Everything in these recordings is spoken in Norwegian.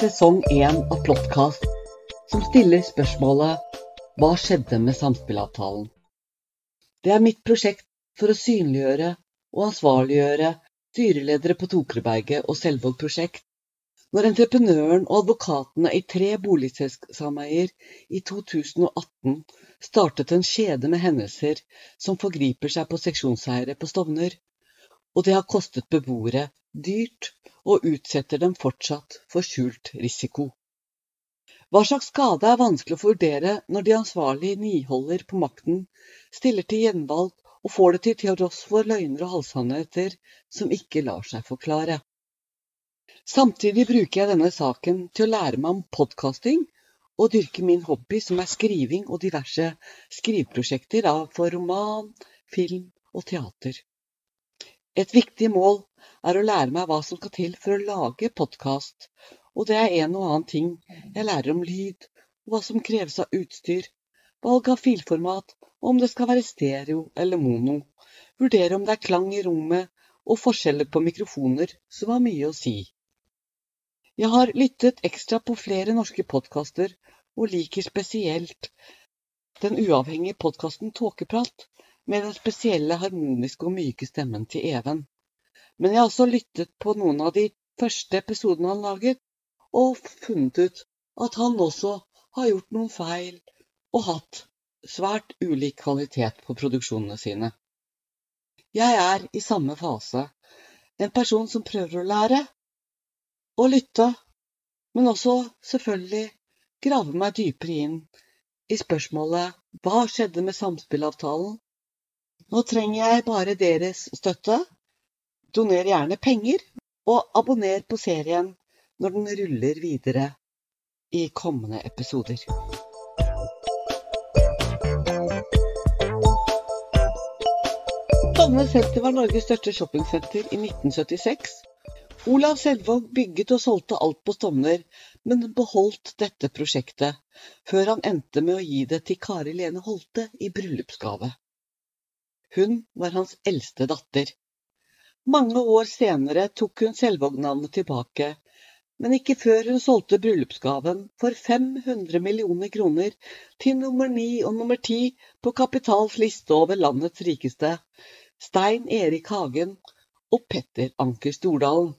sesong én av Plottkast, som stiller spørsmålet Hva skjedde med samspillavtalen? Det er mitt prosjekt for å synliggjøre og ansvarliggjøre styreledere på Tokerberget og Selvåg prosjekt når entreprenøren og advokatene i tre boligsameier i 2018 startet en kjede med hendelser som forgriper seg på seksjonseiere på Stovner, og det har kostet beboere dyrt og utsetter dem fortsatt for skjult risiko. Hva slags skade er vanskelig å vurdere når de ansvarlige niholder på makten, stiller til gjenvalg og får det til til tross for løgner og halvsannheter som ikke lar seg forklare. Samtidig bruker jeg denne saken til å lære meg om podkasting og dyrke min hobby, som er skriving og diverse skriveprosjekter for roman, film og teater. Et viktig mål er å lære meg hva som skal til for å lage podkast, og det er en og annen ting jeg lærer om lyd, og hva som kreves av utstyr, valg av filformat, og om det skal være stereo eller mono, vurdere om det er klang i rommet, og forskjeller på mikrofoner, som har mye å si. Jeg har lyttet ekstra på flere norske podkaster, og liker spesielt den uavhengige podkasten Tåkeprat, med den spesielle harmoniske og myke stemmen til Even. Men jeg har også lyttet på noen av de første episodene han laget, og funnet ut at han også har gjort noen feil og hatt svært ulik kvalitet på produksjonene sine. Jeg er i samme fase. En person som prøver å lære og lytte, men også selvfølgelig grave meg dypere inn i spørsmålet hva skjedde med samspillavtalen nå trenger jeg bare deres støtte. Doner gjerne penger, og abonner på serien når den ruller videre i kommende episoder. Stovner senter var Norges største shoppingsenter i 1976. Olav Selvåg bygget og solgte alt på Stovner, men beholdt dette prosjektet, før han endte med å gi det til Kari Lene Holte i bryllupsgave. Hun var hans eldste datter. Mange år senere tok hun Selvåg-navnet tilbake, men ikke før hun solgte bryllupsgaven for 500 millioner kroner til nummer ni og nummer ti på Kapitals liste over landets rikeste, Stein Erik Hagen og Petter Anker Stordalen.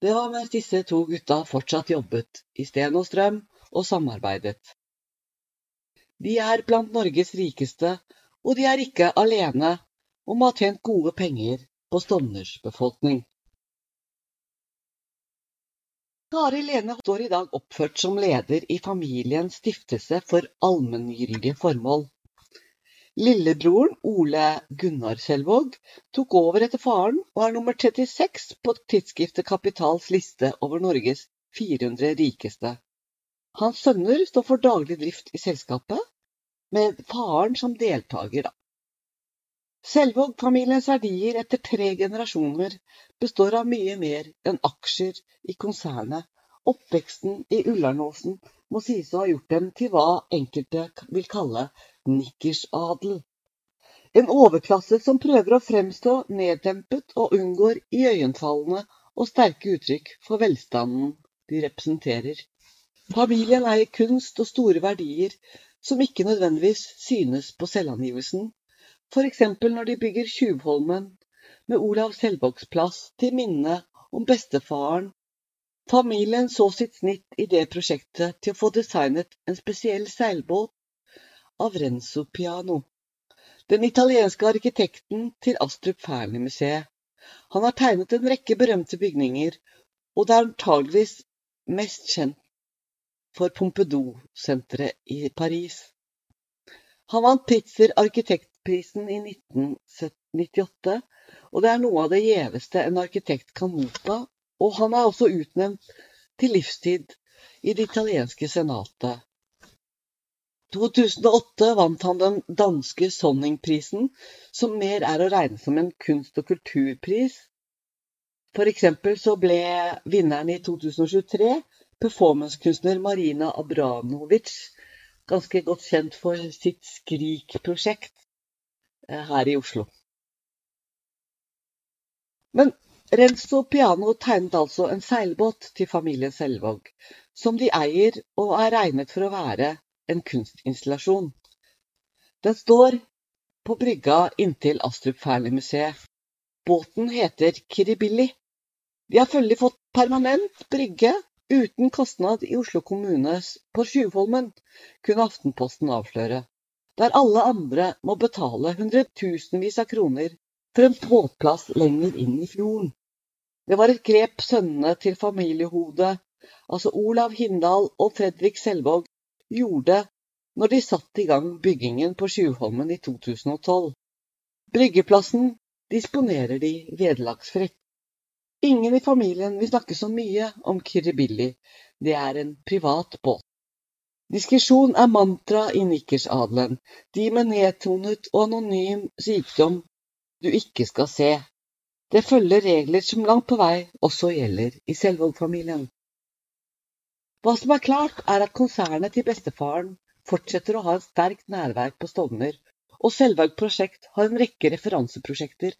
Det var mens disse to gutta fortsatt jobbet i Sten og Strøm og samarbeidet. De er blant Norges rikeste, og de er ikke alene om å ha tjent gode penger på Stovners befolkning. Kari Lene står i dag oppført som leder i familiens stiftelse for allmenngyldige formål. Lillebroren Ole Gunnar Selvåg tok over etter faren og er nummer 36 på tidsskriftet Kapitals liste over Norges 400 rikeste. Hans sønner står for daglig drift i selskapet, med faren som deltaker, da. Selvåg-familiens verdier etter tre generasjoner består av mye mer enn aksjer i konsernet. Oppveksten i Ullarnåsen må sies å ha gjort dem til hva enkelte vil kalle nikkersadel. En overklasse som prøver å fremstå neddempet og unngår iøynefallende og sterke uttrykk for velstanden de representerer. Familien eier kunst og store verdier som ikke nødvendigvis synes på selvangivelsen, F.eks. når de bygger Tjuvholmen med Olav Selvågs plass til minne om bestefaren. Familien så sitt snitt i det prosjektet til å få designet en spesiell seilbåt av Renzo Piano, den italienske arkitekten til Astrup Fearnley-museet. Han har tegnet en rekke berømte bygninger, og det er antageligvis mest kjent for Pompidou-senteret i Paris. Han vant Pritzer arkitekt prisen i 1998, og det er noe av det gjeveste en arkitekt kan motta. Og han er også utnevnt til livstid i det italienske senatet. 2008 vant han den danske Sonningprisen, som mer er å regne som en kunst- og kulturpris. For eksempel så ble vinneren i 2023 performancekunstner Marina Abramovic, ganske godt kjent for sitt Skrik-prosjekt, her i Oslo. Men Renzo Piano tegnet altså en seilbåt til familien Selvåg, som de eier og er regnet for å være en kunstinstallasjon. Den står på brygga inntil Astrup Fearnley-museet. Båten heter Kiribilli. De har følgelig fått permanent brygge uten kostnad i Oslo kommune på Tjuvholmen, kunne Aftenposten avsløre, der alle andre må betale hundretusenvis av kroner for en båtplass lenger inn i fjorden. Det var et grep sønnene til familiehodet, altså Olav Hindal og Fredrik Selvåg, gjorde når de satte i gang byggingen på Sjuholmen i 2012. Bryggeplassen disponerer de vederlagsfritt. Ingen i familien vil snakke så mye om Kiribilli, det er en privat båt. Diskresjon er mantra i nikkersadelen, de med nedtonet og anonym sykdom du ikke skal se. Det følger regler som langt på vei også gjelder i Selvåg-familien. Hva som er klart, er at konsernet til bestefaren fortsetter å ha et sterkt nærvær på Stovner, og Selvåg prosjekt har en rekke referanseprosjekter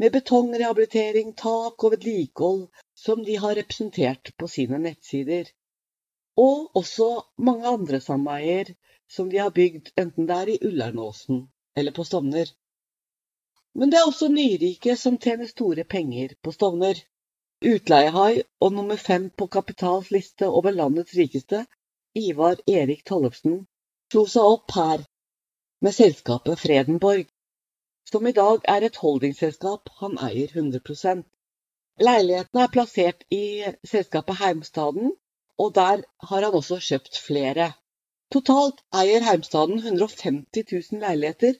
med betongrehabilitering, tak og vedlikehold som de har representert på sine nettsider. Og også mange andre sameier som de har bygd, enten det er i Ullernåsen eller på Stovner. Men det er også nyrike som tjener store penger på Stovner. Utleiehai og nummer fem på Kapitals liste over landets rikeste, Ivar Erik Tollefsen, slo seg opp her med selskapet Fredenborg, som i dag er et holdingselskap han eier 100% Leilighetene er plassert i selskapet Heimstaden, og der har han også kjøpt flere. Totalt eier Heimstaden 150 000 leiligheter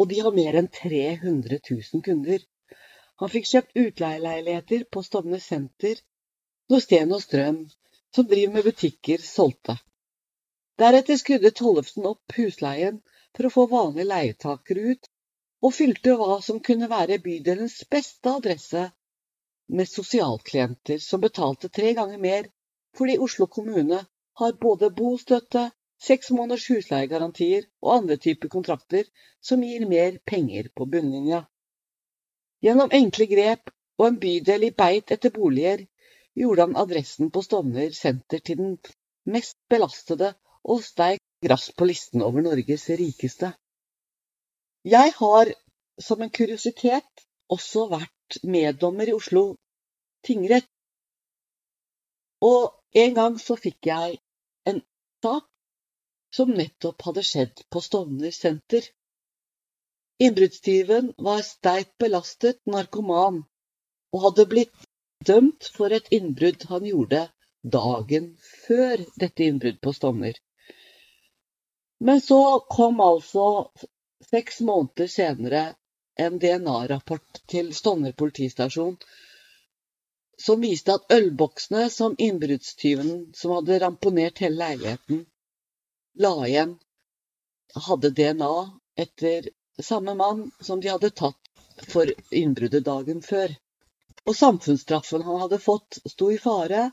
og de har mer enn 300 000 kunder. Han fikk kjøpt utleieleiligheter på Stovner senter når Sten og Strøm, som driver med butikker, solgte. Deretter skrudde Tollefsen opp husleien for å få vanlige leietakere ut, og fylte hva som kunne være bydelens beste adresse med sosialklienter som betalte tre ganger mer fordi Oslo kommune har både bostøtte, seks måneders husleiegarantier og andre typer kontrakter som gir mer penger på bunnlinja. Gjennom enkle grep og en bydel i beit etter boliger gjorde han adressen på Stovner senter til den mest belastede og steik raskt på listen over Norges rikeste. Jeg har som en kuriositet også vært meddommer i Oslo tingrett. Og en gang så fikk jeg en sak som nettopp hadde skjedd på Stovner senter. Innbruddstyven var sterkt belastet narkoman og hadde blitt dømt for et innbrudd han gjorde dagen før dette innbruddet på Stovner. Men så kom altså seks måneder senere en DNA-rapport til Stovner politistasjon som viste at ølboksene som innbruddstyven som hadde ramponert hele leiligheten, la igjen hadde DNA etter samme mann som de hadde tatt for innbruddet dagen før. Og samfunnsstraffen han hadde fått, sto i fare,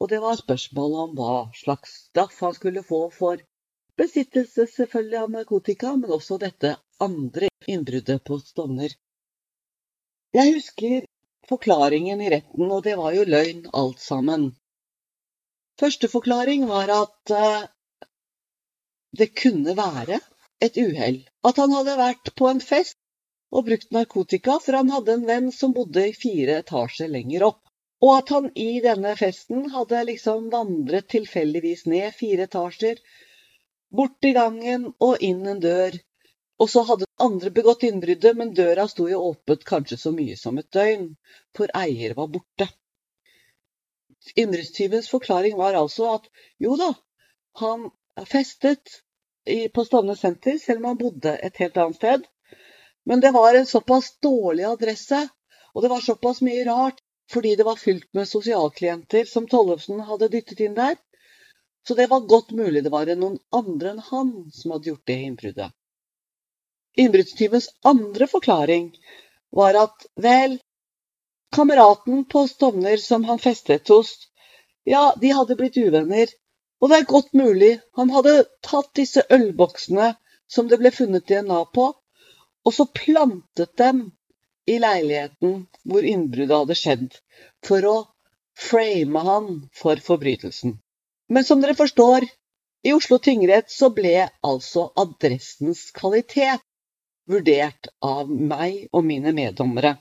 og det var spørsmål om hva slags straff han skulle få for besittelse selvfølgelig av narkotika, men også dette andre innbruddet på Stovner. Jeg husker forklaringen i retten, og det var jo løgn alt sammen. Første forklaring var at eh, det kunne være et uhell. At han hadde vært på en fest og brukt narkotika, for han hadde en venn som bodde i fire etasjer lenger opp. Og at han i denne festen hadde liksom vandret tilfeldigvis ned fire etasjer, bort i gangen og inn en dør. Og så hadde andre begått innbruddet, men døra sto jo åpent kanskje så mye som et døgn, for eier var borte. Innbruddstyvens forklaring var altså at jo da, han festet på Stovner senter, selv om han bodde et helt annet sted. Men det var en såpass dårlig adresse, og det var såpass mye rart fordi det var fylt med sosialklienter som Tollefsen hadde dyttet inn der. Så det var godt mulig det var noen andre enn han som hadde gjort det innbruddet. Innbruddstyvens andre forklaring var at vel, kameraten på Stovner som han festet hos, ja, de hadde blitt uvenner, og det er godt mulig han hadde tatt disse ølboksene som det ble funnet DNA på, og så plantet dem i leiligheten hvor innbruddet hadde skjedd, for å frame han for forbrytelsen. Men som dere forstår, i Oslo tingrett så ble altså adressens kvalitet vurdert av meg og mine meddommere.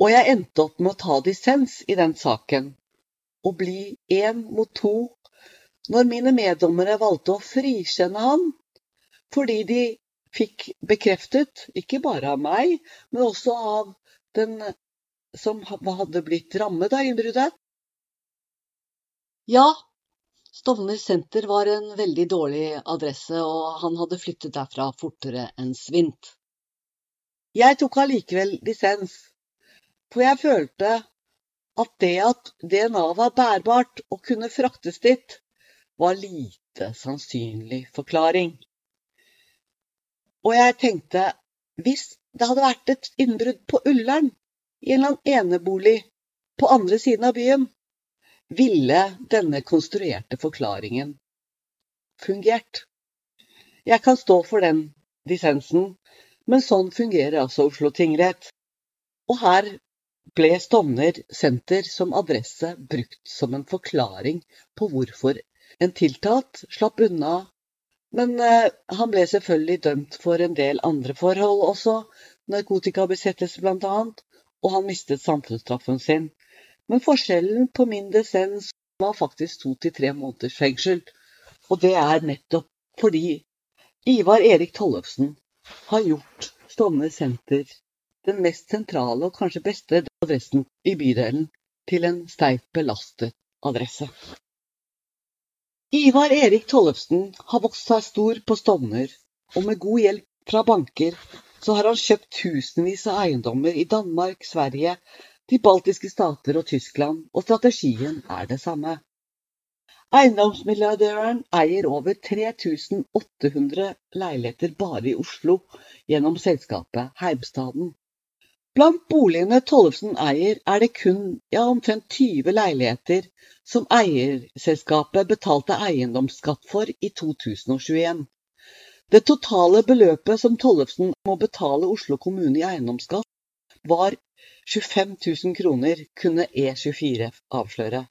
Og jeg endte opp med å ta dissens i den saken, og bli én mot to når mine meddommere valgte å frikjenne han fordi de fikk bekreftet, ikke bare av meg, men også av den som hadde blitt rammet av innbruddet. Ja, Stovner senter var en veldig dårlig adresse, og han hadde flyttet derfra fortere enn svint. Jeg tok allikevel dissens, for jeg følte at det at DNA var bærbart og kunne fraktes dit, var lite sannsynlig forklaring. Og jeg tenkte, hvis det hadde vært et innbrudd på Ullern, i en eller annen enebolig på andre siden av byen, ville denne konstruerte forklaringen fungert. Jeg kan stå for den dissensen, men sånn fungerer altså Oslo tingrett. Og her ble Stovner senter som adresse brukt som en forklaring på hvorfor en tiltalt slapp unna men eh, han ble selvfølgelig dømt for en del andre forhold også, narkotikabesettelse bl.a., og han mistet samfunnsstraffen sin. Men forskjellen på min dissens var faktisk to til tre måneders fengsel. Og det er nettopp fordi Ivar Erik Tollefsen har gjort Stovner senter, den mest sentrale og kanskje beste adressen i bydelen, til en sterkt belastet adresse. Ivar Erik Tollefsen har vokst seg stor på Stovner, og med god hjelp fra banker så har han kjøpt tusenvis av eiendommer i Danmark, Sverige, de baltiske stater og Tyskland, og strategien er det samme. Eiendomsmilliardøren eier over 3800 leiligheter bare i Oslo gjennom selskapet Heimstaden. Blant boligene Tollefsen eier, er det kun ja, omtrent 20 leiligheter som eierselskapet betalte eiendomsskatt for i 2021. Det totale beløpet som Tollefsen må betale Oslo kommune i eiendomsskatt, var 25 000 kroner, kunne E24 avsløre.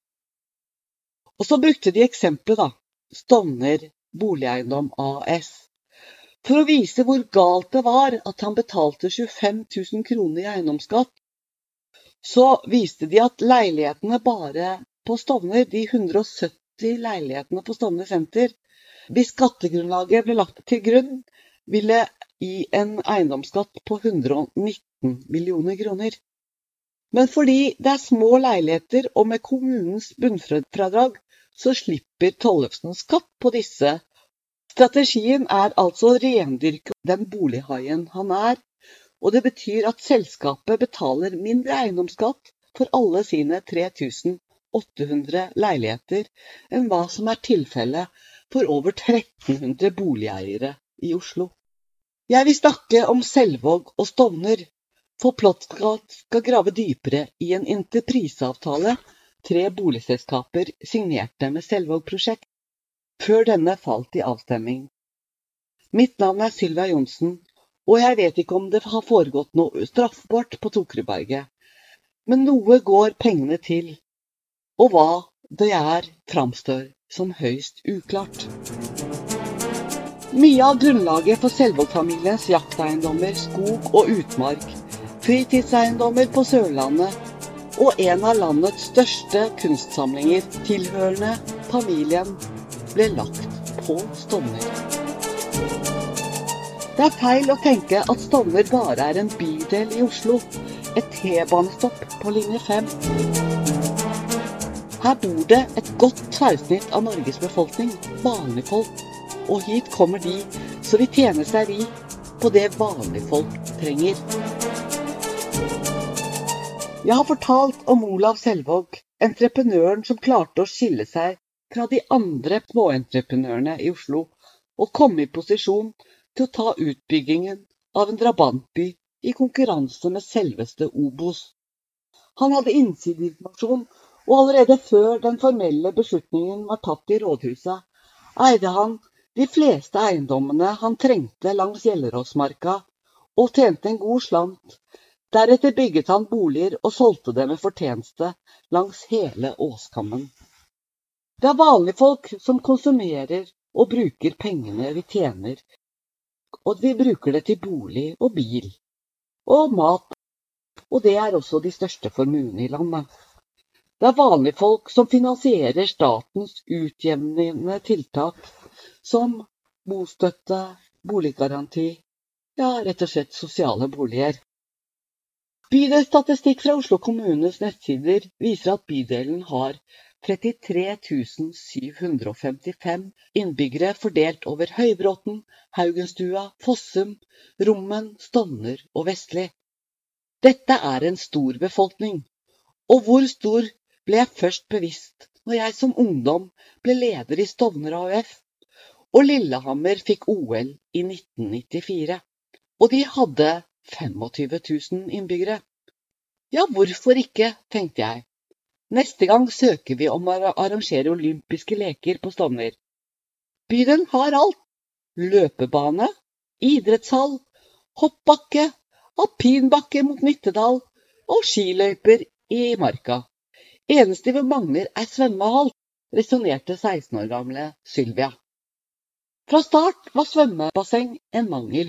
Og så brukte de eksempelet, da. Stovner Boligeiendom AS for å vise hvor galt det var at han betalte 25 000 kroner i eiendomsskatt, så viste de at leilighetene bare på Stovner, de 170 leilighetene på Stovner senter, hvis skattegrunnlaget ble lagt til grunn, ville gi en eiendomsskatt på 119 millioner kroner. Men fordi det er små leiligheter og med kommunens bunnfradrag, så slipper Tollefsen skatt på disse Strategien er altså å rendyrke den bolighaien han er, og det betyr at selskapet betaler mindre eiendomsskatt for alle sine 3800 leiligheter enn hva som er tilfellet for over 1300 boligeiere i Oslo. Jeg vil snakke om Selvåg og Stovner, for Plotkat skal grave dypere i en interpriseavtale tre boligselskaper signerte med Selvåg prosjekt før denne falt i avstemming. Mitt navn er Sylvia Johnsen, og jeg vet ikke om det har foregått noe straffbart på Tokerudberget, men noe går pengene til, og hva det er, framstår som høyst uklart. Mye av grunnlaget for Selvåg-familiens jakteiendommer, skog og utmark, fritidseiendommer på Sørlandet og en av landets største kunstsamlinger tilhørende familien ble lagt på Stovner. Det er feil å tenke at Stovner bare er en bydel i Oslo, et T-banestopp på linje 5. Her bor det et godt tverrsnitt av Norges befolkning, vanlige folk, og hit kommer de så vi tjener seg rik på det vanlige folk trenger. Jeg har fortalt om Olav Selvåg, entreprenøren som klarte å skille seg fra de andre småentreprenørene i Oslo og komme i posisjon til å ta utbyggingen av en drabantby i konkurranse med selveste Obos. Han hadde innsideinformasjon, og allerede før den formelle beslutningen var tatt i rådhuset, eide han de fleste eiendommene han trengte langs Gjelleråsmarka, og tjente en god slant. Deretter bygget han boliger og solgte dem med fortjeneste langs hele åskammen. Det er vanlige folk som konsumerer og bruker pengene vi tjener, og vi bruker det til bolig og bil og mat, og det er også de største formuene i landet. Det er vanlige folk som finansierer statens utjevnende tiltak, som bostøtte, boliggaranti, ja, rett og slett sosiale boliger. Bydelsstatistikk fra Oslo kommunes nettsider viser at bydelen har 33 755 innbyggere fordelt over Høybråten, Haugenstua, Fossum, Rommen, Stovner og Vestli. Dette er en stor befolkning, og hvor stor ble jeg først bevisst når jeg som ungdom ble leder i Stovner AUF, og Lillehammer fikk OL i 1994. Og de hadde 25 000 innbyggere. Ja, hvorfor ikke, tenkte jeg. Neste gang søker vi om å arrangere olympiske leker på Stovner. Byen har alt. Løpebane, idrettshall, hoppbakke, alpinbakke mot Nittedal og skiløyper i marka. Eneste vi mangler, er svømmehall, resonnerte 16 år gamle Sylvia. Fra start var svømmebasseng en mangel.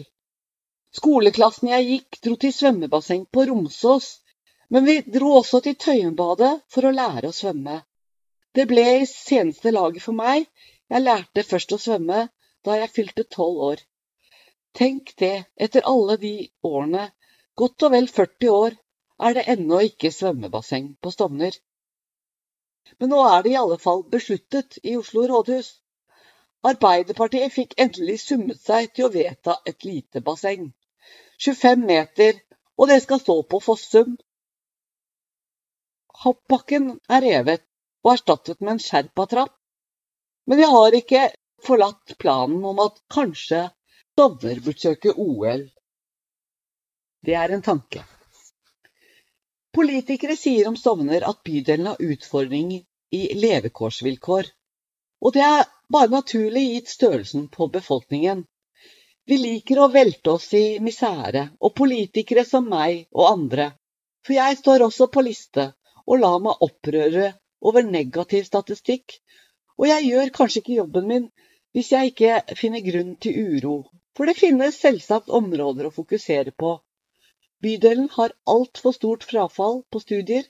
Skoleklassen jeg gikk, dro til svømmebasseng på Romsås, men vi dro også til Tøyenbadet for å lære å svømme. Det ble i seneste laget for meg. Jeg lærte først å svømme da jeg fylte tolv år. Tenk det, etter alle de årene, godt og vel 40 år, er det ennå ikke svømmebasseng på Stovner. Men nå er det i alle fall besluttet i Oslo rådhus. Arbeiderpartiet fikk endelig summet seg til å vedta et lite basseng. 25 meter, og det skal stå på Fossum. Hoppbakken er revet og erstattet med en sherpatrapp. Men jeg har ikke forlatt planen om at kanskje Dovre burde søke OL. Det er en tanke. Politikere sier om Stovner at bydelen har utfordringer i levekårsvilkår. Og det er bare naturlig gitt størrelsen på befolkningen. Vi liker å velte oss i misere, og politikere som meg og andre. For jeg står også på liste og lar meg opprøre over negativ statistikk. Og jeg gjør kanskje ikke jobben min hvis jeg ikke finner grunn til uro. For det finnes selvsagt områder å fokusere på Bydelen har altfor stort frafall på studier,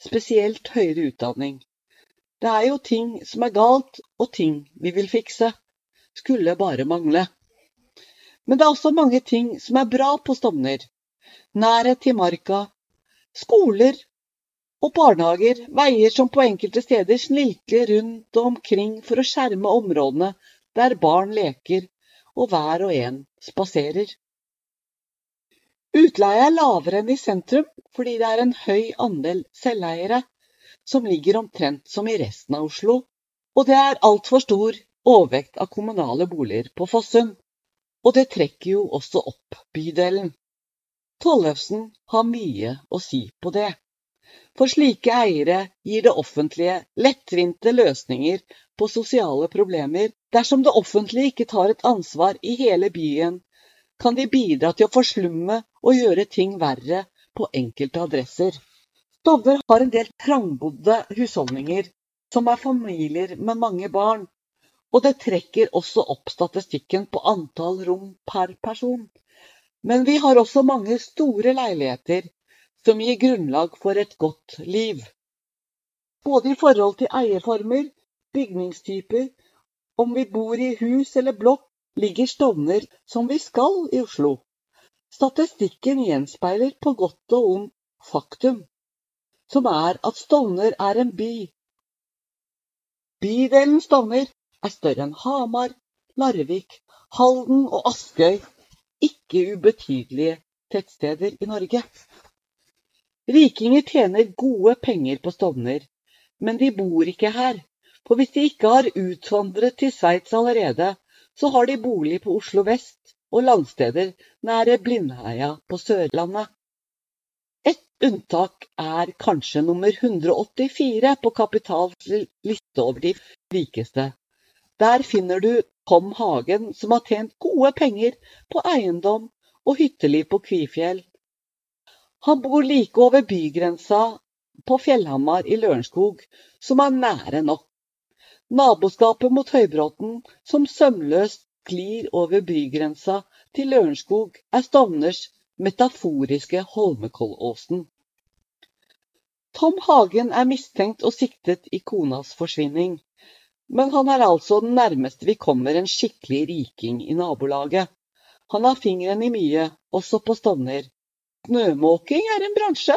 spesielt høyere utdanning. Det er jo ting som er galt, og ting vi vil fikse. Skulle bare mangle. Men det er også mange ting som er bra på Stovner. Nærhet til marka, skoler og barnehager, veier som på enkelte steder snilkler rundt og omkring for å skjerme områdene der barn leker og hver og en spaserer. Utleie er lavere enn i sentrum fordi det er en høy andel selveiere, som ligger omtrent som i resten av Oslo, og det er altfor stor overvekt av kommunale boliger på Fossum. Og det trekker jo også opp bydelen. Tollefsen har mye å si på det. For slike eiere gir det offentlige lettvinte løsninger på sosiale problemer dersom det offentlige ikke tar et ansvar i hele byen kan de bidra til å forslumme og gjøre ting verre på enkelte adresser. Dovre har en del trangbodde husholdninger, som er familier med mange barn, og det trekker også opp statistikken på antall rom per person. Men vi har også mange store leiligheter som gir grunnlag for et godt liv. Både i forhold til eierformer, bygningstyper, om vi bor i hus eller blokk, ligger Stovner som vi skal i Oslo. Statistikken gjenspeiler på godt og ondt faktum, som er at Stovner er en by. Bydelen Stovner er større enn Hamar, Larvik, Halden og Askøy, ikke ubetydelige tettsteder i Norge. Rikinger tjener gode penger på Stovner, men de bor ikke her. For hvis de ikke har utvandret til Sveits allerede, så har de bolig på Oslo vest og landsteder nære Blindheia på Sørlandet. Unntak er kanskje nummer 184 på Kapitals liste over de rikeste. Der finner du Tom Hagen, som har tjent gode penger på eiendom og hytteliv på Kvifjell. Han bor like over bygrensa på Fjellhamar i Lørenskog, som er nære nok. Naboskapet mot Høybråten, som sømløst glir over bygrensa til Lørenskog, er Stovners metaforiske Holmenkollåsen. Tom Hagen er mistenkt og siktet i konas forsvinning, men han er altså den nærmeste vi kommer en skikkelig riking i nabolaget. Han har fingeren i mye, også på Stovner. Snømåking er en bransje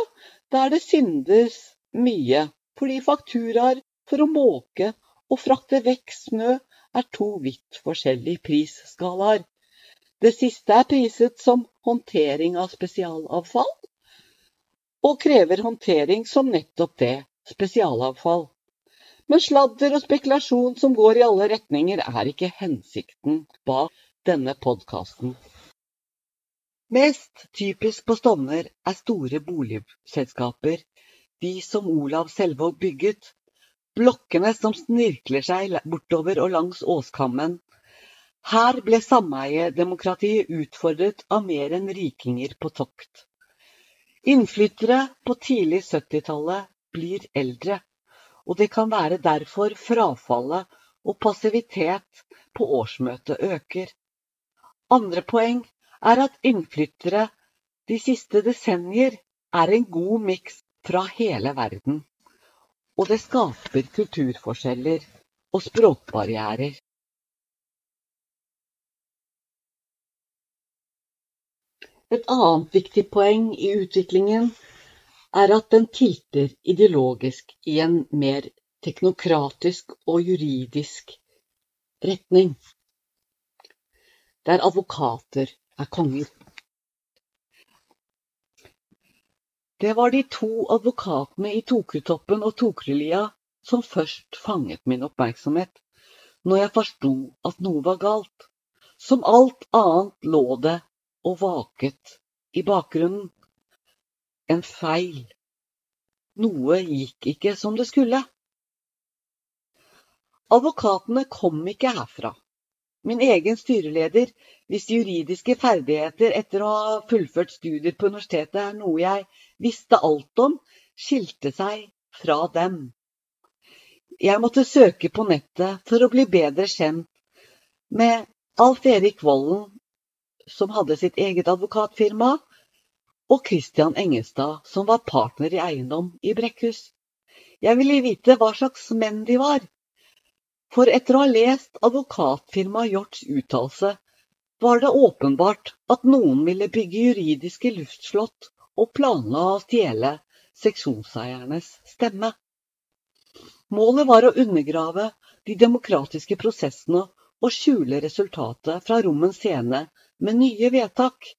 der det syndes mye, fordi fakturaer for å måke og frakte vekk snø er to vidt forskjellige prisskalaer. Det siste er priset som håndtering av spesialavfall, og krever håndtering som nettopp det, spesialavfall. Men sladder og spekulasjon som går i alle retninger, er ikke hensikten bak denne podkasten. Mest typisk på Stovner er store boligselskaper, de som Olav Selvåg bygget, blokkene som snirkler seg bortover og langs åskammen. Her ble sameiedemokratiet utfordret av mer enn rikinger på tokt. Innflyttere på tidlig 70-tallet blir eldre, og det kan være derfor frafallet og passivitet på årsmøtet øker. Andre poeng er at innflyttere de siste desennier er en god miks fra hele verden og det skaper kulturforskjeller og språkbarrierer. Et annet viktig poeng i utviklingen er at den tilter ideologisk i en mer teknokratisk og juridisk retning, der advokater er konger. Det var de to advokatene i Tokrutoppen og Tokerlia som først fanget min oppmerksomhet, når jeg forsto at noe var galt. Som alt annet lå det og vaket i bakgrunnen. En feil. Noe gikk ikke som det skulle. Advokatene kom ikke herfra. Min egen styreleder, hvis juridiske ferdigheter etter å ha fullført studier på universitetet er noe jeg visste alt om, skilte seg fra dem. Jeg måtte søke på nettet for å bli bedre kjent med Alf Erik Volden, som hadde sitt eget advokatfirma, og Christian Engestad, som var partner i eiendom i Brekkhus. Jeg ville vite hva slags menn de var, for etter å ha lest advokatfirmaet Hjorts uttalelse var det åpenbart at noen ville bygge juridiske luftslott og planla å stjele seksjonseiernes stemme. Målet var å undergrave de demokratiske prosessene og skjule resultatet fra rommens scene med nye vedtak.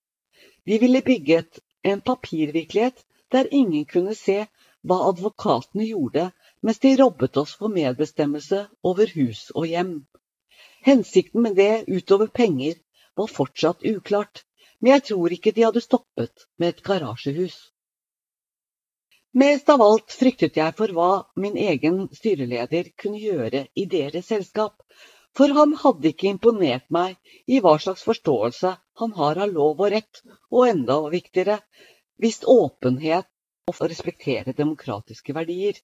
De ville bygget en papirvirkelighet der ingen kunne se hva advokatene gjorde mens de robbet oss for medbestemmelse over hus og hjem. Hensikten med det utover penger var fortsatt uklart, men jeg tror ikke de hadde stoppet med et garasjehus. Mest av alt fryktet jeg for hva min egen styreleder kunne gjøre i deres selskap, for han hadde ikke imponert meg i hva slags forståelse han har av lov og rett, og enda viktigere, visst åpenhet og respektere demokratiske verdier.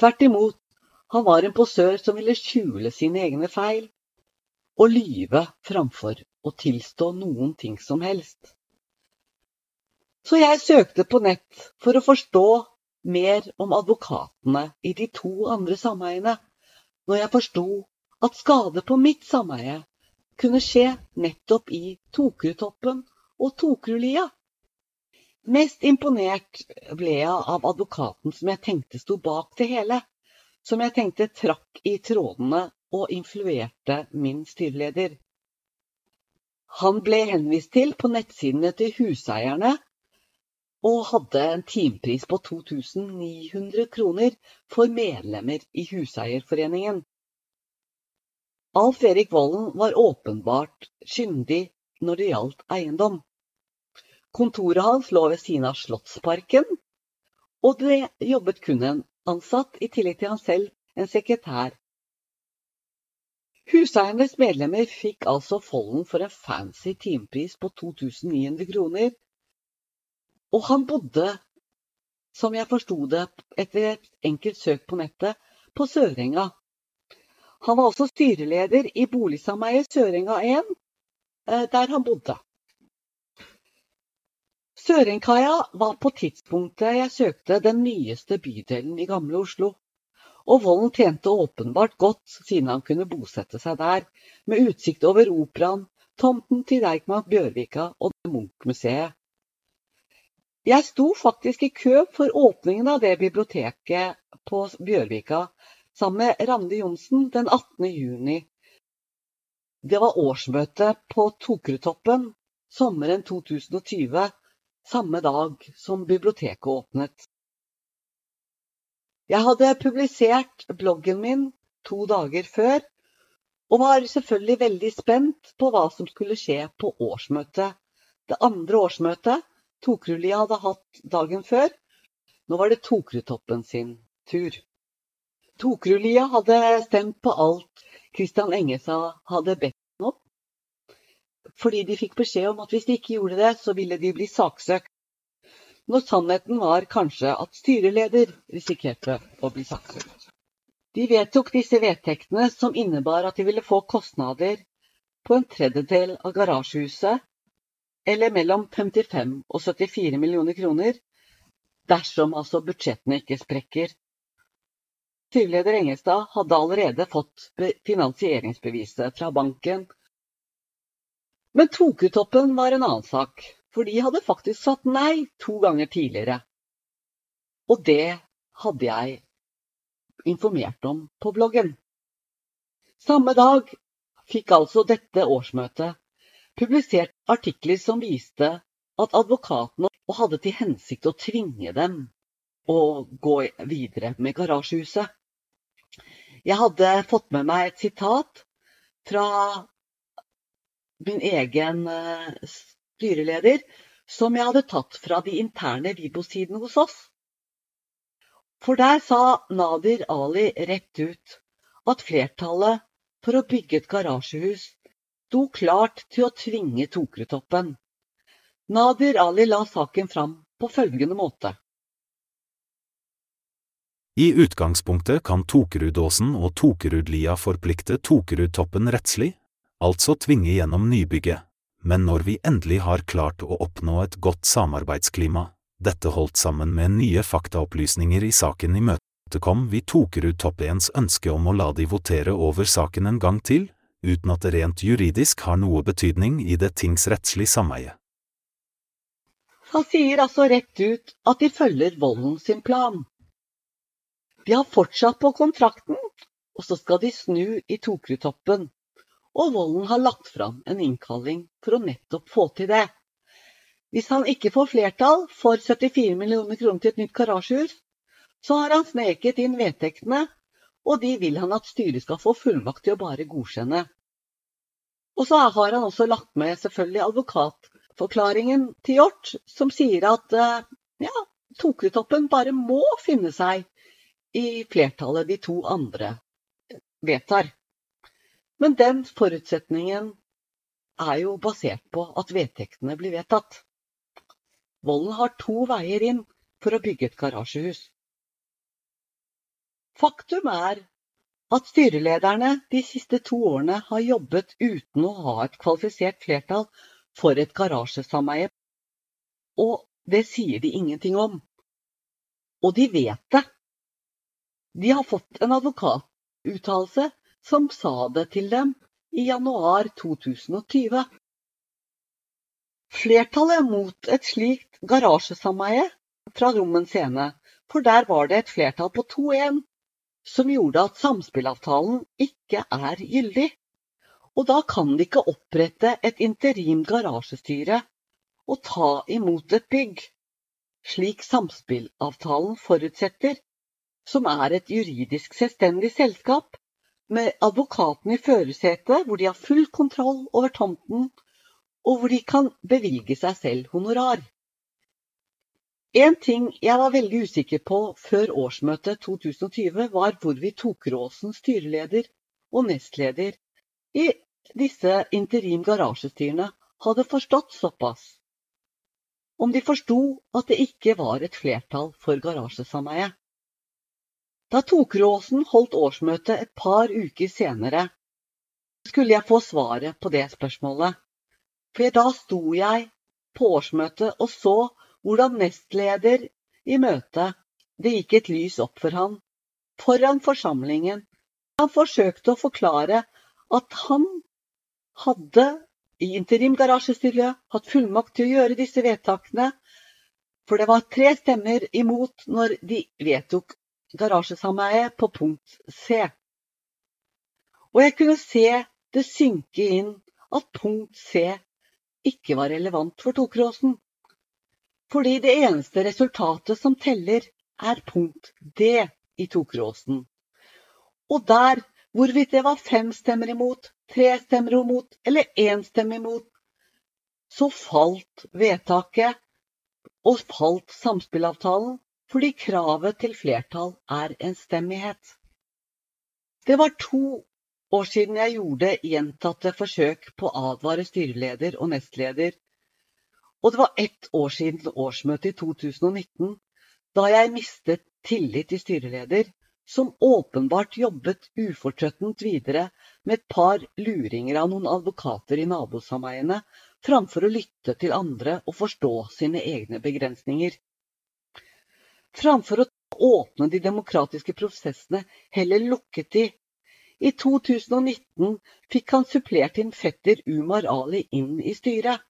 Tvert imot, han var en posør som ville skjule sine egne feil og lyve framfor å tilstå noen ting som helst. Så jeg søkte på nett for å forstå mer om advokatene i de to andre sameiene, når jeg forsto at skade på mitt sameie kunne skje nettopp i Tokrutoppen og Tokrulia. Mest imponert ble jeg av advokaten som jeg tenkte sto bak det hele. Som jeg tenkte trakk i trådene og influerte min styreleder. Han ble henvist til på nettsidene til huseierne og hadde en timepris på 2900 kroner for medlemmer i Huseierforeningen. Alf Erik Vollen var åpenbart skyndig når det gjaldt eiendom. Kontoret hans lå ved siden av Slottsparken, og det jobbet kun en ansatt, i tillegg til han selv en sekretær. Huseiernes medlemmer fikk altså Follen for en fancy timepris på 2900 kroner, og han bodde, som jeg forsto det etter et enkelt søk på nettet, på Sørenga. Han var også styreleder i boligsameiet Sørenga 1, eh, der han bodde. Sørenkaia var på tidspunktet jeg søkte den nyeste bydelen i Gamle Oslo og Volden tjente åpenbart godt siden han kunne bosette seg der, med utsikt over operaen, tomten til Deichman Bjørvika og Munch-museet. Jeg sto faktisk i kø for åpningen av det biblioteket på Bjørvika sammen med Randi Johnsen den 18. juni. Det var årsmøte på Tokerudtoppen sommeren 2020, samme dag som biblioteket åpnet. Jeg hadde publisert bloggen min to dager før, og var selvfølgelig veldig spent på hva som skulle skje på årsmøtet. Det andre årsmøtet Tokrudlia hadde hatt dagen før. Nå var det Tokrutoppen sin tur. Tokrulia hadde stemt på alt Kristian Engesa hadde bedt om, fordi de fikk beskjed om at hvis de ikke gjorde det, så ville de bli saksøkt når sannheten var kanskje at styreleder risikerte å bli saksøkt. De vedtok disse vedtektene som innebar at de ville få kostnader på en tredjedel av garasjehuset, eller mellom 55 og 74 millioner kroner, dersom altså budsjettene ikke sprekker. Styreleder Engestad hadde allerede fått finansieringsbeviset fra banken. Men Tokutoppen var en annen sak. For de hadde faktisk sagt nei to ganger tidligere. Og det hadde jeg informert om på bloggen. Samme dag fikk altså dette årsmøtet publisert artikler som viste at advokatene hadde til hensikt å tvinge dem å gå videre med garasjehuset. Jeg hadde fått med meg et sitat fra min egen eh, styreleder som jeg hadde tatt fra de interne Vibo-sidene hos oss. For der sa Nadir Ali rett ut at flertallet for å bygge et garasjehus sto klart til å tvinge Tokerudtoppen. Nadir Ali la saken fram på følgende måte. I utgangspunktet kan Tokerudåsen og Tokerudlia forplikte Tokerudtoppen rettslig, altså tvinge gjennom nybygget men når vi endelig har klart å oppnå et godt samarbeidsklima, dette holdt sammen med nye faktaopplysninger i saken i vi kom vi 1s ønske om å la de votere over saken en gang til, uten at det rent juridisk har noe betydning i det tingsrettslige sameiet. Han sier altså rett ut at de følger Volden sin plan. De har fortsatt på kontrakten, og så skal de snu i Tokerudtoppen og Volden har lagt fram en innkalling for å nettopp få til det. Hvis han ikke får flertall for 74 millioner kroner til et nytt garasjehus, så har han sneket inn vedtektene, og de vil han at styret skal få fullmakt til å bare godkjenne. Og så har han også lagt med selvfølgelig advokatforklaringen til Hjort, som sier at eh, ja, Tokerudtoppen bare må finne seg i flertallet de to andre vedtar. Men den forutsetningen er jo basert på at vedtektene blir vedtatt. Volden har to veier inn for å bygge et garasjehus. Faktum er at styrelederne de siste to årene har jobbet uten å ha et kvalifisert flertall for et garasjesameie, og det sier de ingenting om. Og de vet det. De har fått en advokatuttalelse som sa det til dem i januar 2020. Flertallet mot et slikt garasjesameie fra Rommen scene, for der var det et flertall på 2-1 som gjorde at samspillavtalen ikke er gyldig. Og da kan de ikke opprette et interim garasjestyre og ta imot et bygg, slik samspillavtalen forutsetter, som er et juridisk selvstendig selskap med advokaten i førersetet, hvor de har full kontroll over tomten, og hvor de kan bevilge seg selv honorar. En ting jeg var veldig usikker på før årsmøtet 2020, var hvorvidt Tokeråsen styreleder og nestleder i disse interim garasjestyrene hadde forstått såpass. Om de forsto at det ikke var et flertall for garasjesameie. Da Tokeråsen holdt årsmøte et par uker senere, skulle jeg få svaret på det spørsmålet. For da sto jeg på årsmøtet og så hvordan nestleder i møtet det gikk et lys opp for han, foran forsamlingen. Han forsøkte å forklare at han hadde i interim interimgarasjestyret hatt fullmakt til å gjøre disse vedtakene, for det var tre stemmer imot når de vedtok garasjesameiet på punkt C. Og jeg kunne se det synke inn at punkt C ikke var relevant for Tokråsen. Fordi det eneste resultatet som teller, er punkt D i Tokråsen. Og der, hvorvidt det var fem stemmer imot, tre stemmer imot eller én stemme imot, så falt vedtaket og falt samspillavtalen fordi kravet til flertall er enstemmighet. Det var to år siden jeg gjorde gjentatte forsøk på å advare styreleder og nestleder, og det var ett år siden årsmøtet i 2019, da jeg mistet tillit til styreleder, som åpenbart jobbet ufortrøttent videre med et par luringer av noen advokater i nabosameiene, framfor å lytte til andre og forstå sine egne begrensninger. Framfor å åpne de demokratiske prosessene, heller lukket de. I 2019 fikk han supplert inn fetter Umar Ali inn i styret.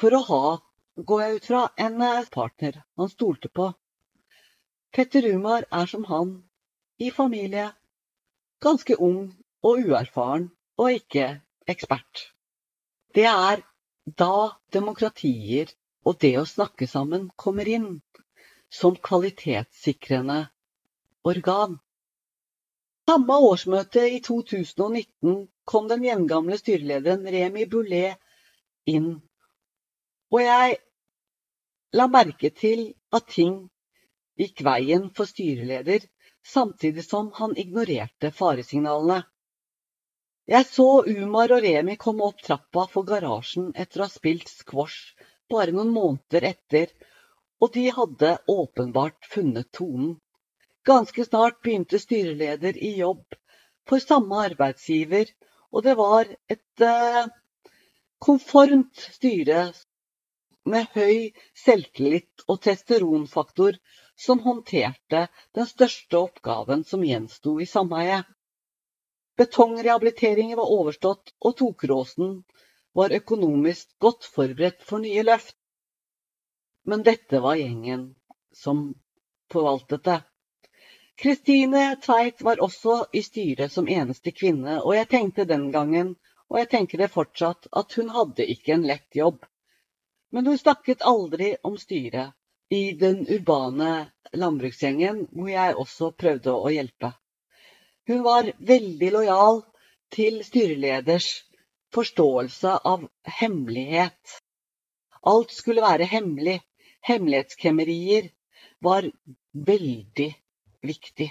For å ha, går jeg ut fra, en eh, partner han stolte på. Petter Umar er som han, i familie, ganske ung og uerfaren og ikke ekspert. Det er da demokratier og det å snakke sammen kommer inn som kvalitetssikrende organ. Samme årsmøte i 2019 kom den gjengamle styrelederen Remi Boulet inn, og jeg la merke til at ting gikk veien for styreleder, samtidig som han ignorerte faresignalene. Jeg så Umar og Remi komme opp trappa for garasjen etter å ha spilt squash bare noen måneder etter og de hadde åpenbart funnet tonen. Ganske snart begynte styreleder i jobb for samme arbeidsgiver, og det var et eh, konformt styre med høy selvtillit og testosteronfaktor som håndterte den største oppgaven som gjensto i sameiet. Betongrehabiliteringen var overstått, og Tokeråsen var økonomisk godt forberedt for nye løft. Men dette var gjengen som forvaltet det. Kristine Tveit var også i styret som eneste kvinne, og jeg tenkte den gangen, og jeg tenker det fortsatt, at hun hadde ikke en lett jobb. Men hun snakket aldri om styret i den urbane landbruksgjengen, hvor jeg også prøvde å hjelpe. Hun var veldig lojal til styreleders forståelse av hemmelighet. Alt skulle være hemmelig, hemmelighetskremmerier var veldig viktig.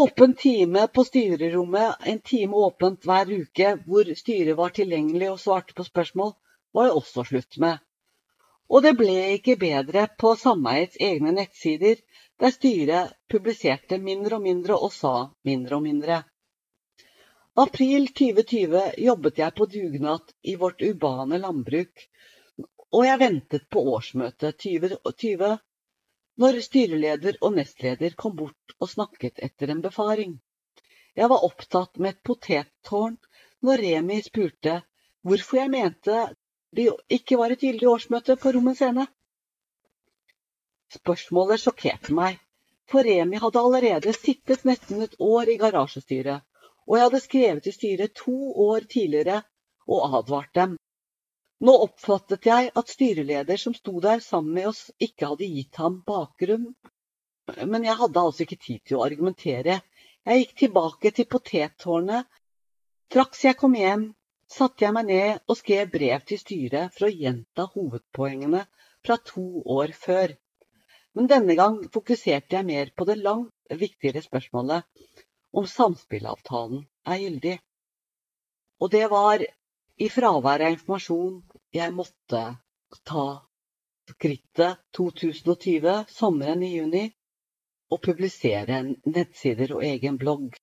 Åpen time på styrerommet, en time åpent hver uke hvor styret var tilgjengelig og svarte på spørsmål, var det også slutt med. Og det ble ikke bedre på sameiets egne nettsider, der styret publiserte mindre og mindre og sa mindre og mindre. April 2020 jobbet jeg på dugnad i vårt urbane landbruk og jeg ventet på årsmøtet 2020, når styreleder og nestleder kom bort og snakket etter en befaring. Jeg var opptatt med et potettårn når Remi spurte hvorfor jeg mente det ikke var et gyldig årsmøte på Rommens Scene. Spørsmålet sjokkerte meg, for Remi hadde allerede sittet nesten et år i garasjestyret, og jeg hadde skrevet til styret to år tidligere og advart dem nå oppfattet jeg at styreleder som sto der sammen med oss, ikke hadde gitt ham bakgrunn, men jeg hadde altså ikke tid til å argumentere. Jeg gikk tilbake til potettårnet. Straks jeg kom hjem, satte jeg meg ned og skrev brev til styret for å gjenta hovedpoengene fra to år før. Men denne gang fokuserte jeg mer på det langt viktigere spørsmålet om samspillavtalen er gyldig. Og det var i fravær av informasjon jeg måtte ta skrittet 2020, sommeren i juni, og publisere nettsider og egen blogg.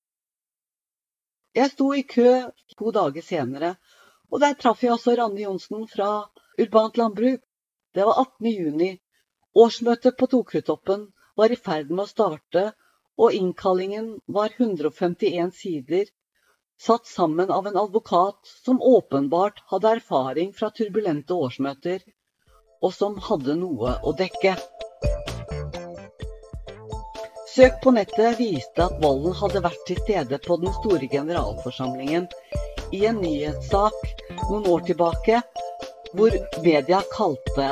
Jeg sto i kø to dager senere, og der traff jeg også Ranne Johnsen fra Urbant landbruk. Det var 18. juni. Årsmøtet på Tokrutoppen var i ferd med å starte, og innkallingen var 151 sider, satt sammen av en advokat som åpenbart hadde erfaring fra turbulente årsmøter, og som hadde noe å dekke. Søk på nettet viste at Volden hadde vært til stede på den store generalforsamlingen i en nyhetssak noen år tilbake, hvor media kalte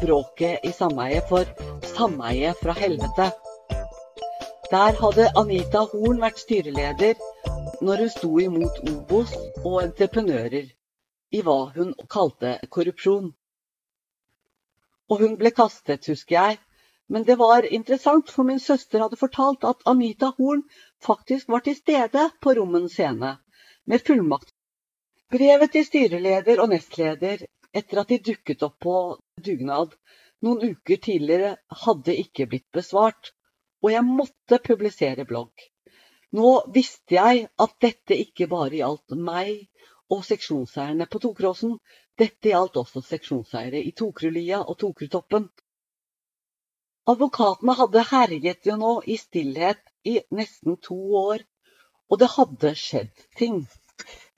bråket i sameiet for 'Sameie fra helvete'. Der hadde Anita Horn vært styreleder når hun sto imot Obos og entreprenører i hva hun kalte korrupsjon. Og hun ble kastet, husker jeg, men det var interessant, for min søster hadde fortalt at Anita Horn faktisk var til stede på Rommen scene, med fullmakt. Brevet til styreleder og nestleder etter at de dukket opp på dugnad noen uker tidligere, hadde ikke blitt besvart, og jeg måtte publisere blogg. Nå visste jeg at dette ikke bare gjaldt meg og seksjonseierne på Tokråsen, dette gjaldt også seksjonseiere i Tokrulia og Tokrutoppen. Advokatene hadde herjet jo nå i stillhet i nesten to år, og det hadde skjedd ting.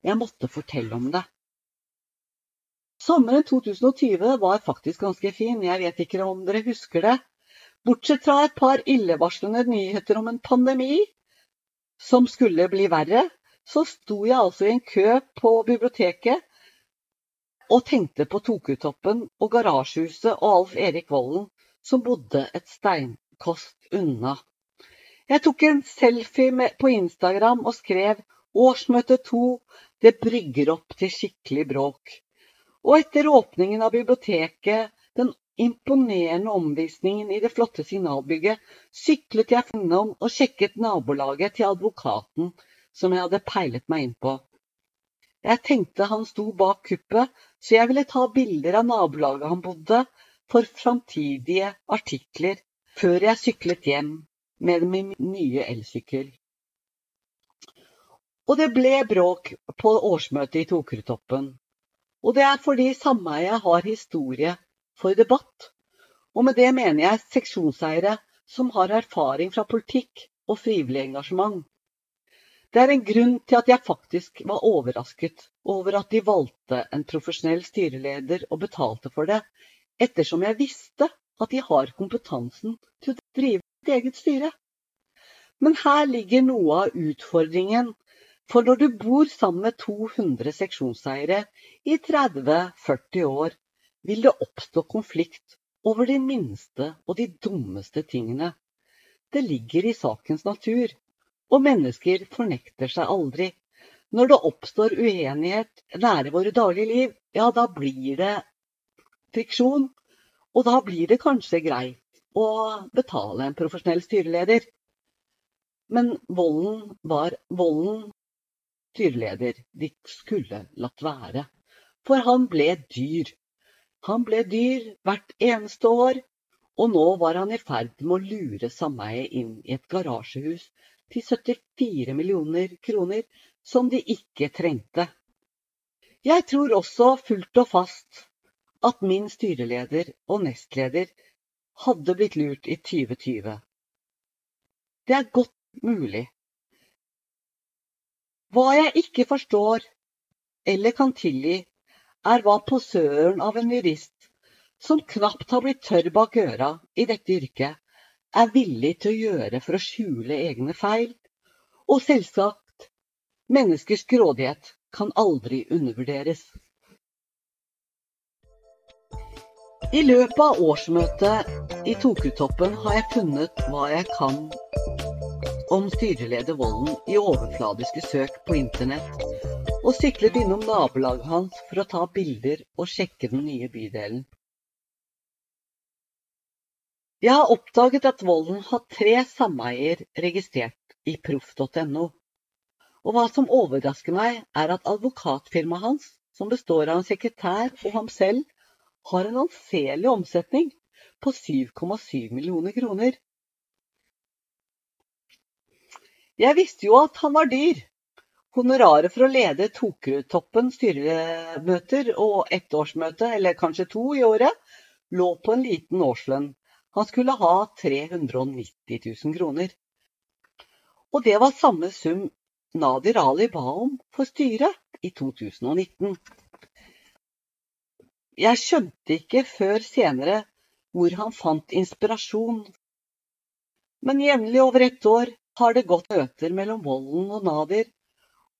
Jeg måtte fortelle om det. Sommeren 2020 var faktisk ganske fin, jeg vet ikke om dere husker det. Bortsett fra et par illevarslende nyheter om en pandemi som skulle bli verre, så sto jeg altså i en kø på biblioteket og tenkte på Tokutoppen og Garasjehuset og Alf Erik Volden som bodde et steinkost unna. Jeg tok en selfie på Instagram og skrev 'Årsmøte to, det brygger opp til skikkelig bråk'. Og etter åpningen av biblioteket, den imponerende omvisningen i det flotte signalbygget, syklet jeg innom og sjekket nabolaget til advokaten som jeg hadde peilet meg inn på. Jeg tenkte han sto bak kuppet, så jeg ville ta bilder av nabolaget han bodde, for framtidige artikler før jeg syklet hjem med min nye elsykkel. Og det ble bråk på årsmøtet i Tokertoppen. Og det er fordi sameiet har historie for debatt. Og med det mener jeg seksjonseiere som har erfaring fra politikk og frivillig engasjement. Det er en grunn til at jeg faktisk var overrasket over at de valgte en profesjonell styreleder og betalte for det, ettersom jeg visste at de har kompetansen til å drive sitt eget styre. Men her ligger noe av utfordringen, for når du bor sammen med 200 seksjonseiere i 30-40 år, vil det oppstå konflikt over de minste og de dummeste tingene. Det ligger i sakens natur, og mennesker fornekter seg aldri. Når det oppstår uenighet nære våre daglige liv, ja, da blir det friksjon. Og da blir det kanskje greit å betale en profesjonell styreleder. Men volden var volden styreleder. De skulle latt være. For han ble dyr. Han ble dyr hvert eneste år, og nå var han i ferd med å lure sameiet inn i et garasjehus til 74 millioner kroner som de ikke trengte. Jeg tror også fullt og fast at min styreleder og nestleder hadde blitt lurt i 2020. Det er godt mulig. Hva jeg ikke forstår eller kan tilgi, er hva posøren av en jurist som knapt har blitt tørr bak øra i dette yrket, er villig til å gjøre for å skjule egne feil. Og selvsagt, menneskers grådighet kan aldri undervurderes. I løpet av årsmøtet i Tokutoppen har jeg funnet hva jeg kan om styreleder Volden i overfladiske søk på internett, og syklet innom nabolaget hans for å ta bilder og sjekke den nye bydelen. Jeg har oppdaget at Volden har tre sameier registrert i proff.no. Og hva som overrasker meg, er at advokatfirmaet hans, som består av en sekretær og ham selv, har en anselig omsetning på 7,7 millioner kroner. Jeg visste jo at han var dyr. Honoraret for å lede Tokerudtoppen styremøter og ett årsmøte, eller kanskje to i året, lå på en liten årslønn. Han skulle ha 390 000 kroner. Og det var samme sum Nadir Ali ba om for styret i 2019. Jeg skjønte ikke før senere hvor han fant inspirasjon. Men jevnlig over ett år har det gått møter mellom Volden og Nadir,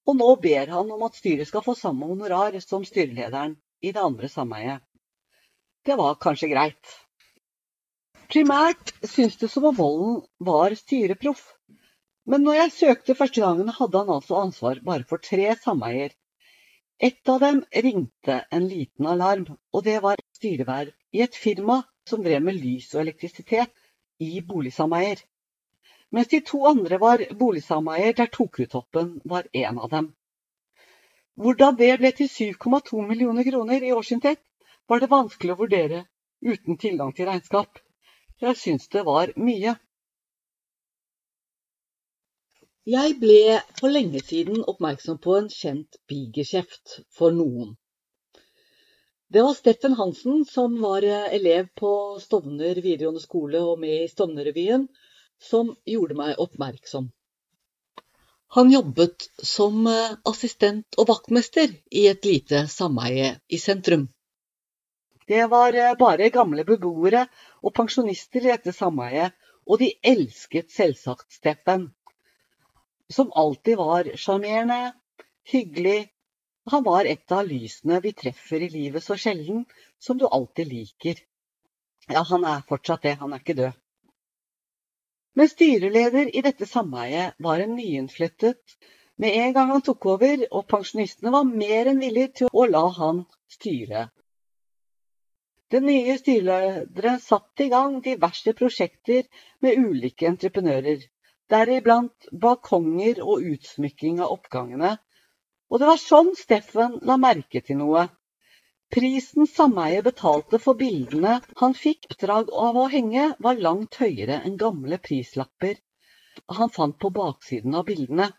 og nå ber han om at styret skal få samme honorar som styrelederen i det andre sameiet. Det var kanskje greit. Primært syntes det som om Volden var styreproff, men når jeg søkte første gangen, hadde han altså ansvar bare for tre sameier. Ett av dem ringte en liten alarm, og det var styreverv i et firma som drev med lys og elektrisitet i boligsameier. Mens de to andre var boligsameier der Tokerudtoppen var en av dem. Hvordan det ble til 7,2 millioner kroner i årsinntekt, var det vanskelig å vurdere uten tilgang til regnskap. Jeg syns det var mye. Jeg ble for lenge siden oppmerksom på en kjent bigeskjeft for noen. Det var Steffen Hansen som var eh, elev på Stovner videregående skole og med i Stovnerrevyen, som gjorde meg oppmerksom. Han jobbet som eh, assistent og vaktmester i et lite sameie i sentrum. Det var eh, bare gamle beboere og pensjonister i dette sameiet, og de elsket selvsagt Steffen, som alltid var sjarmerende, hyggelig han var et av lysene vi treffer i livet så sjelden som du alltid liker. Ja, han er fortsatt det, han er ikke død. Men styreleder i dette sameiet var en nyinnflyttet med en gang han tok over, og pensjonistene var mer enn villige til å la han styre. Den nye styrelederen satte i gang diverse prosjekter med ulike entreprenører, deriblant balkonger og utsmykking av oppgangene, og det var sånn Steffen la merke til noe. Prisen sameiet betalte for bildene han fikk oppdrag av å henge, var langt høyere enn gamle prislapper han fant på baksiden av bildene.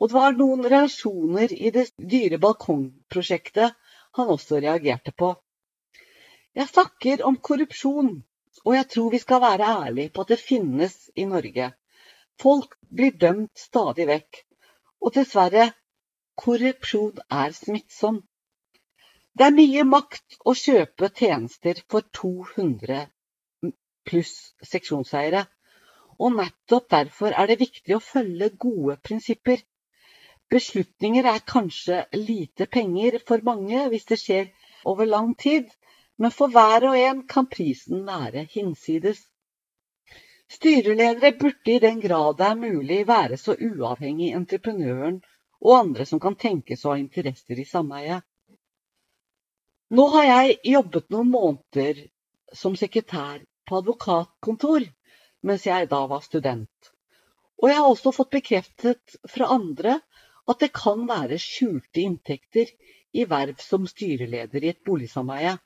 Og det var noen relasjoner i det dyre balkongprosjektet han også reagerte på. Jeg snakker om korrupsjon, og jeg tror vi skal være ærlige på at det finnes i Norge. Folk blir dømt stadig vekk, og dessverre Korrupsjon er smittsom. Det er mye makt å kjøpe tjenester for 200 pluss seksjonseiere, og nettopp derfor er det viktig å følge gode prinsipper. Beslutninger er kanskje lite penger for mange hvis det skjer over lang tid, men for hver og en kan prisen være hinsides. Styreledere burde i den grad det er mulig være så uavhengig entreprenøren og andre som kan tenkes å ha interesser i sameiet. Nå har jeg jobbet noen måneder som sekretær på advokatkontor mens jeg da var student. Og jeg har også fått bekreftet fra andre at det kan være skjulte inntekter i verv som styreleder i et boligsameie.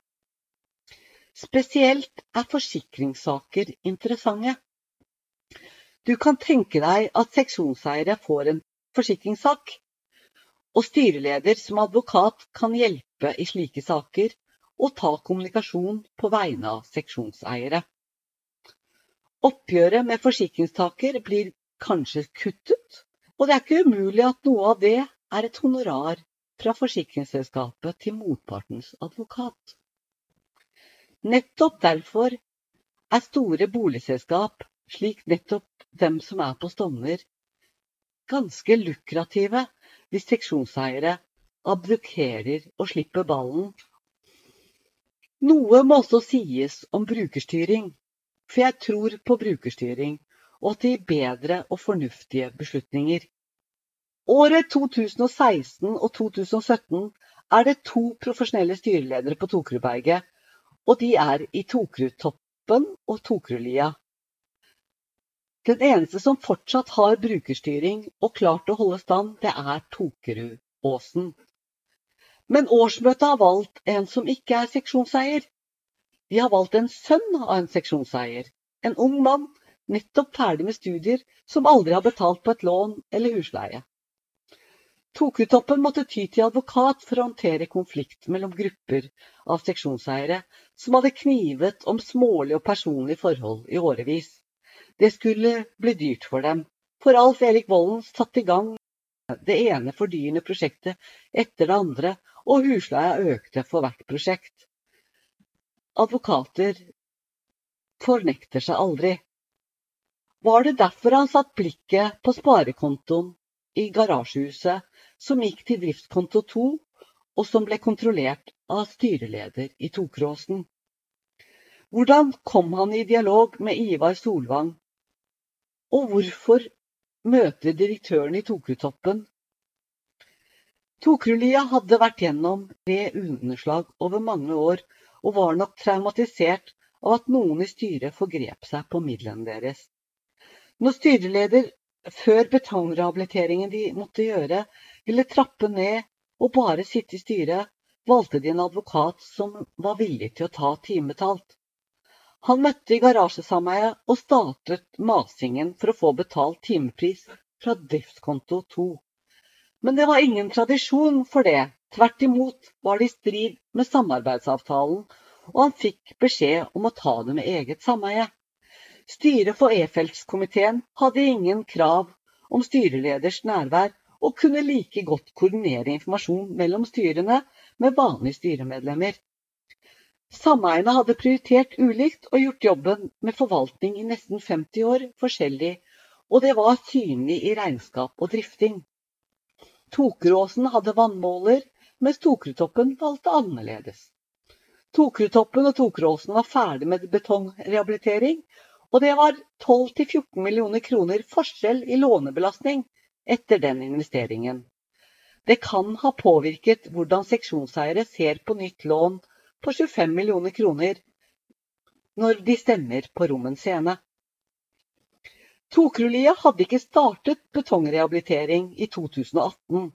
Spesielt er forsikringssaker interessante. Du kan tenke deg at seksjonseiere får en forsikringssak, og styreleder som advokat kan hjelpe i slike saker og ta kommunikasjon på vegne av seksjonseiere. Oppgjøret med forsikringstaker blir kanskje kuttet, og det er ikke umulig at noe av det er et honorar fra forsikringsselskapet til motpartens advokat. Nettopp derfor er store boligselskap, slik nettopp dem som er på Stovner, ganske lukrative hvis seksjonseiere abdukerer og slipper ballen. Noe må også sies om brukerstyring, for jeg tror på brukerstyring og at det gir bedre og fornuftige beslutninger. Året 2016 og 2017 er det to profesjonelle styreledere på Tokerudberget, og de er i Tokerudtoppen og Tokerudlia. Den eneste som fortsatt har brukerstyring og klart å holde stand, det er Tokerud-Åsen. Men årsmøtet har valgt en som ikke er seksjonseier. De har valgt en sønn av en seksjonseier. En ung mann, nettopp ferdig med studier, som aldri har betalt på et lån eller husleie. Tokutoppen måtte ty til advokat for å håndtere konflikt mellom grupper av seksjonseiere som hadde knivet om smålige og personlige forhold i årevis. Det skulle bli dyrt for dem, for Alf Erik Vollen satte i gang det ene fordyrende prosjektet etter det andre, og husleia økte for hvert prosjekt. Advokater fornekter seg aldri. Var det derfor han satt blikket på sparekontoen i garasjehuset som gikk til driftskonto 2, og som ble kontrollert av styreleder i Tokråsen. Hvordan kom han i dialog med Ivar Solvang, og hvorfor møter direktøren i Tokrutoppen? Tokerudlia hadde vært gjennom tre underslag over mange år, og var nok traumatisert av at noen i styret forgrep seg på midlene deres. Når styreleder før betongrehabiliteringen de måtte gjøre, ville trappe ned og bare sitte i styret, valgte de en advokat som var villig til å ta timebetalt. Han møtte i garasjesameiet og startet masingen for å få betalt timepris fra driftskonto 2. Men det var ingen tradisjon for det. Tvert imot var det i strid med samarbeidsavtalen, og han fikk beskjed om å ta det med eget sameie. Styret for E-feltskomiteen hadde ingen krav om styreleders nærvær, og kunne like godt koordinere informasjon mellom styrene med vanlige styremedlemmer. Sameiene hadde prioritert ulikt og gjort jobben med forvaltning i nesten 50 år forskjellig, og det var synlig i regnskap og drifting. Tokeråsen hadde vannmåler, mens Tokerudtoppen valgte annerledes. Tokerudtoppen og Tokeråsen var ferdig med betongrehabilitering, og det var 12-14 millioner kroner forskjell i lånebelastning etter den investeringen. Det kan ha påvirket hvordan seksjonseiere ser på nytt lån på 25 millioner kroner når de stemmer på Rommen scene. Tokrulia hadde ikke startet betongrehabilitering i 2018,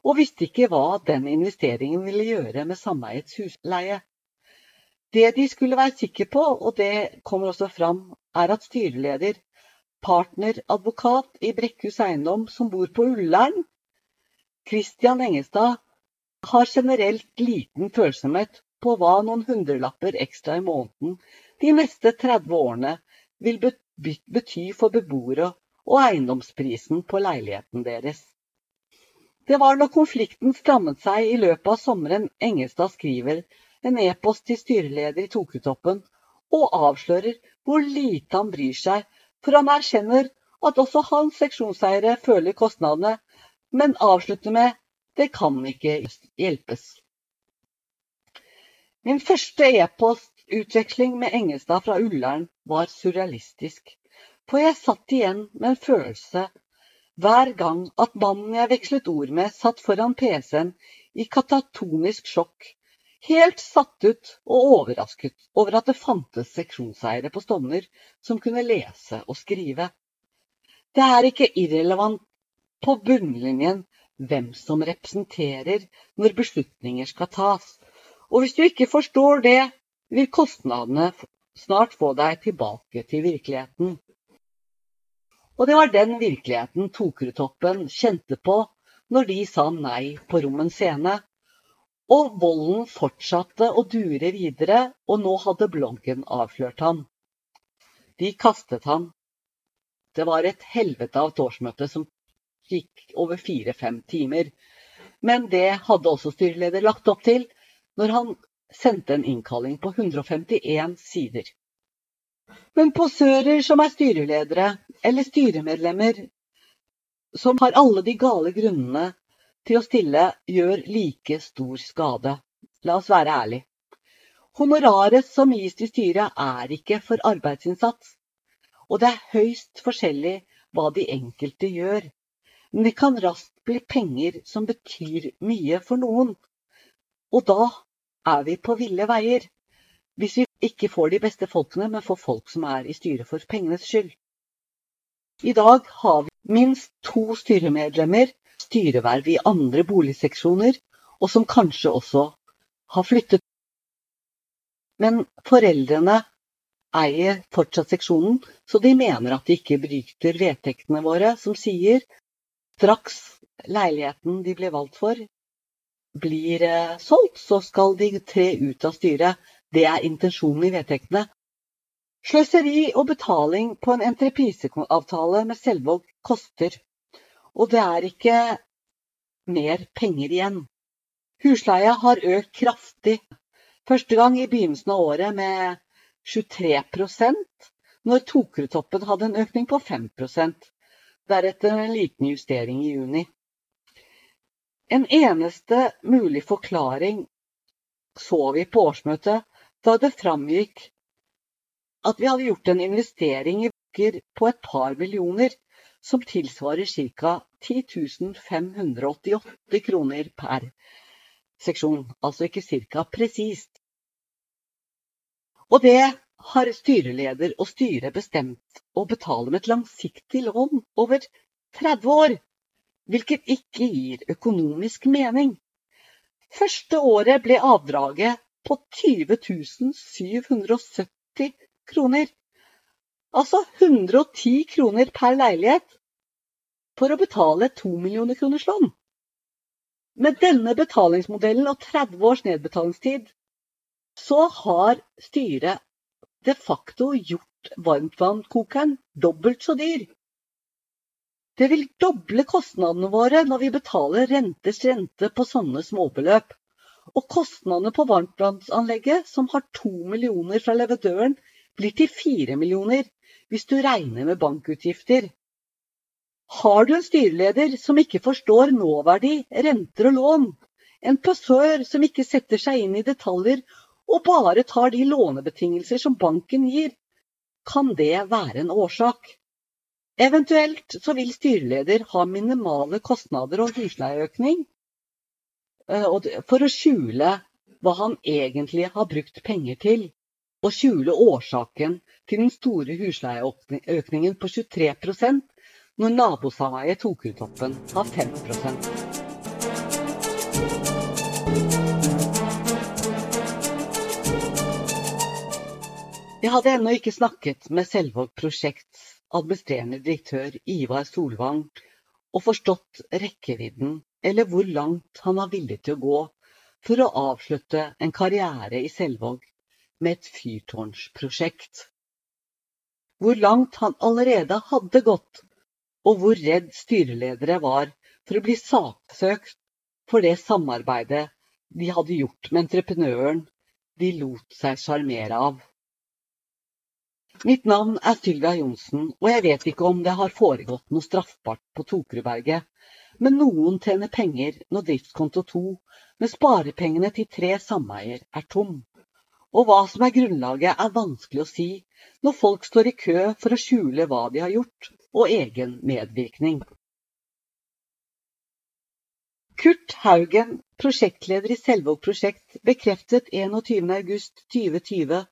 og visste ikke hva den investeringen ville gjøre med sameiets husleie. Det de skulle være sikre på, og det kommer også fram, er at styreleder partneradvokat i Brekkhus Eiendom som bor på Ullern, Christian Engestad, har generelt liten følsomhet på hva noen hundrelapper ekstra i måneden de neste 30 årene vil bety for beboere og eiendomsprisen på leiligheten deres. Det var når konflikten strammet seg i løpet av sommeren Engestad skriver en e-post til styreleder i Tokutoppen og avslører hvor lite han bryr seg for han erkjenner at også hans seksjonseiere føler kostnadene, men avslutter med 'det kan ikke hjelpes'. Min første e-postutveksling med Engestad fra Ullern var surrealistisk, for jeg satt igjen med en følelse hver gang at mannen jeg vekslet ord med, satt foran PC-en i katatonisk sjokk helt satt ut og overrasket over at det fantes seksjonseiere på Stovner som kunne lese og skrive. Det er ikke irrelevant på bunnlinjen hvem som representerer når beslutninger skal tas, og hvis du ikke forstår det, vil kostnadene snart få deg tilbake til virkeligheten. Og det var den virkeligheten Tokerudtoppen kjente på når de sa nei på Rommen scene og volden fortsatte å dure videre, og nå hadde bloggen avslørt ham. De kastet ham. Det var et helvete av et årsmøte som gikk over fire-fem timer. Men det hadde også styreleder lagt opp til når han sendte en innkalling på 151 sider. Men posører som er styreledere, eller styremedlemmer, som har alle de gale grunnene til å stille gjør like stor skade. La oss være ærlige. Honoraret som gis til styret, er ikke for arbeidsinnsats. Og det er høyst forskjellig hva de enkelte gjør. Men det kan raskt bli penger som betyr mye for noen. Og da er vi på ville veier. Hvis vi ikke får de beste folkene, men får folk som er i styret for pengenes skyld. I dag har vi minst to styremedlemmer, styreverv i andre boligseksjoner, og som kanskje også har flyttet. Men foreldrene eier fortsatt seksjonen, så de mener at de ikke bryter vedtektene våre, som sier straks leiligheten de ble valgt for, blir eh, solgt, så skal de tre ut av styret. Det er intensjonen i vedtektene. Sløseri og betaling på en entrepriseavtale med Selvåg koster, og det er ikke mer penger igjen. Husleia har økt kraftig. Første gang i begynnelsen av året med 23% når Tokerudtoppen hadde en økning på 5% Deretter en liten justering i juni. En eneste mulig forklaring så vi på årsmøtet da det framgikk at vi hadde gjort en investering i bøker på et par millioner, som tilsvarer ca. 10 588 kroner per seksjon. Altså ikke ca. presist. Og det har styreleder og styret bestemt å betale med et langsiktig lån over 30 år, hvilket ikke gir økonomisk mening. Første året ble avdraget på 20 770 kroner. Altså 110 kroner per leilighet for å betale 2 millioner kroners lån. Med denne betalingsmodellen og 30 års nedbetalingstid, så har styret de facto gjort varmtvannkokeren dobbelt så dyr. Det vil doble kostnadene våre når vi betaler renters rente på sånne småbeløp. Og kostnadene på varmtvannsanlegget, som har to millioner fra leverandøren, blir til fire millioner hvis du regner med bankutgifter. Har du en styreleder som ikke forstår nåverdi, renter og lån, en passør som ikke setter seg inn i detaljer og bare tar de lånebetingelser som banken gir, kan det være en årsak. Eventuelt så vil styreleder ha minimale kostnader og husleieøkning eh, for å skjule hva han egentlig har brukt penger til og skjule årsaken til den store husleieøkningen på 23% når nabosameiet Tokerudtoppen har 5% Jeg hadde ennå ikke snakket med Selvåg Prosjekts administrerende direktør Ivar Solvang og forstått rekkevidden eller hvor langt han var villig til å gå for å avslutte en karriere i Selvåg med et fyrtårnsprosjekt. Hvor langt han allerede hadde gått, og hvor redd styreledere var for å bli saksøkt for det samarbeidet de hadde gjort med entreprenøren de lot seg sjarmere av. Mitt navn er Sylvia Johnsen, og jeg vet ikke om det har foregått noe straffbart på Tokerudberget, men noen tjener penger når driftskonto to med sparepengene til tre sameier er tom. Og hva som er grunnlaget, er vanskelig å si når folk står i kø for å skjule hva de har gjort, og egen medvirkning. Kurt Haugen, prosjektleder i Selvåg prosjekt, bekreftet 21.8.2020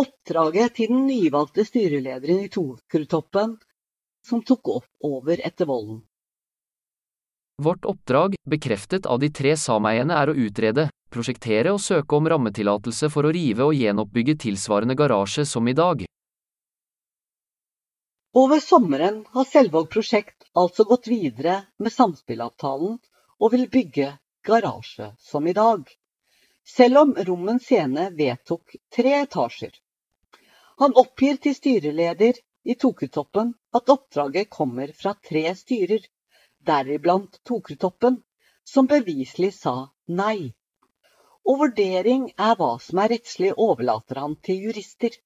oppdraget til den nyvalgte styrelederen i Tokertoppen, som tok opp over etter volden. Vårt oppdrag, bekreftet av de tre sameiene, er å utrede, prosjektere og søke om rammetillatelse for å rive og gjenoppbygge tilsvarende garasje som i dag. Over sommeren har Selvåg prosjekt altså gått videre med samspillavtalen og vil bygge garasje som i dag, selv om Rommen Scene vedtok tre etasjer. Han oppgir til styreleder i Tokertoppen at oppdraget kommer fra tre styrer, deriblant Tokertoppen, som beviselig sa nei og vurdering er hva som er rettslig, overlater han til jurister.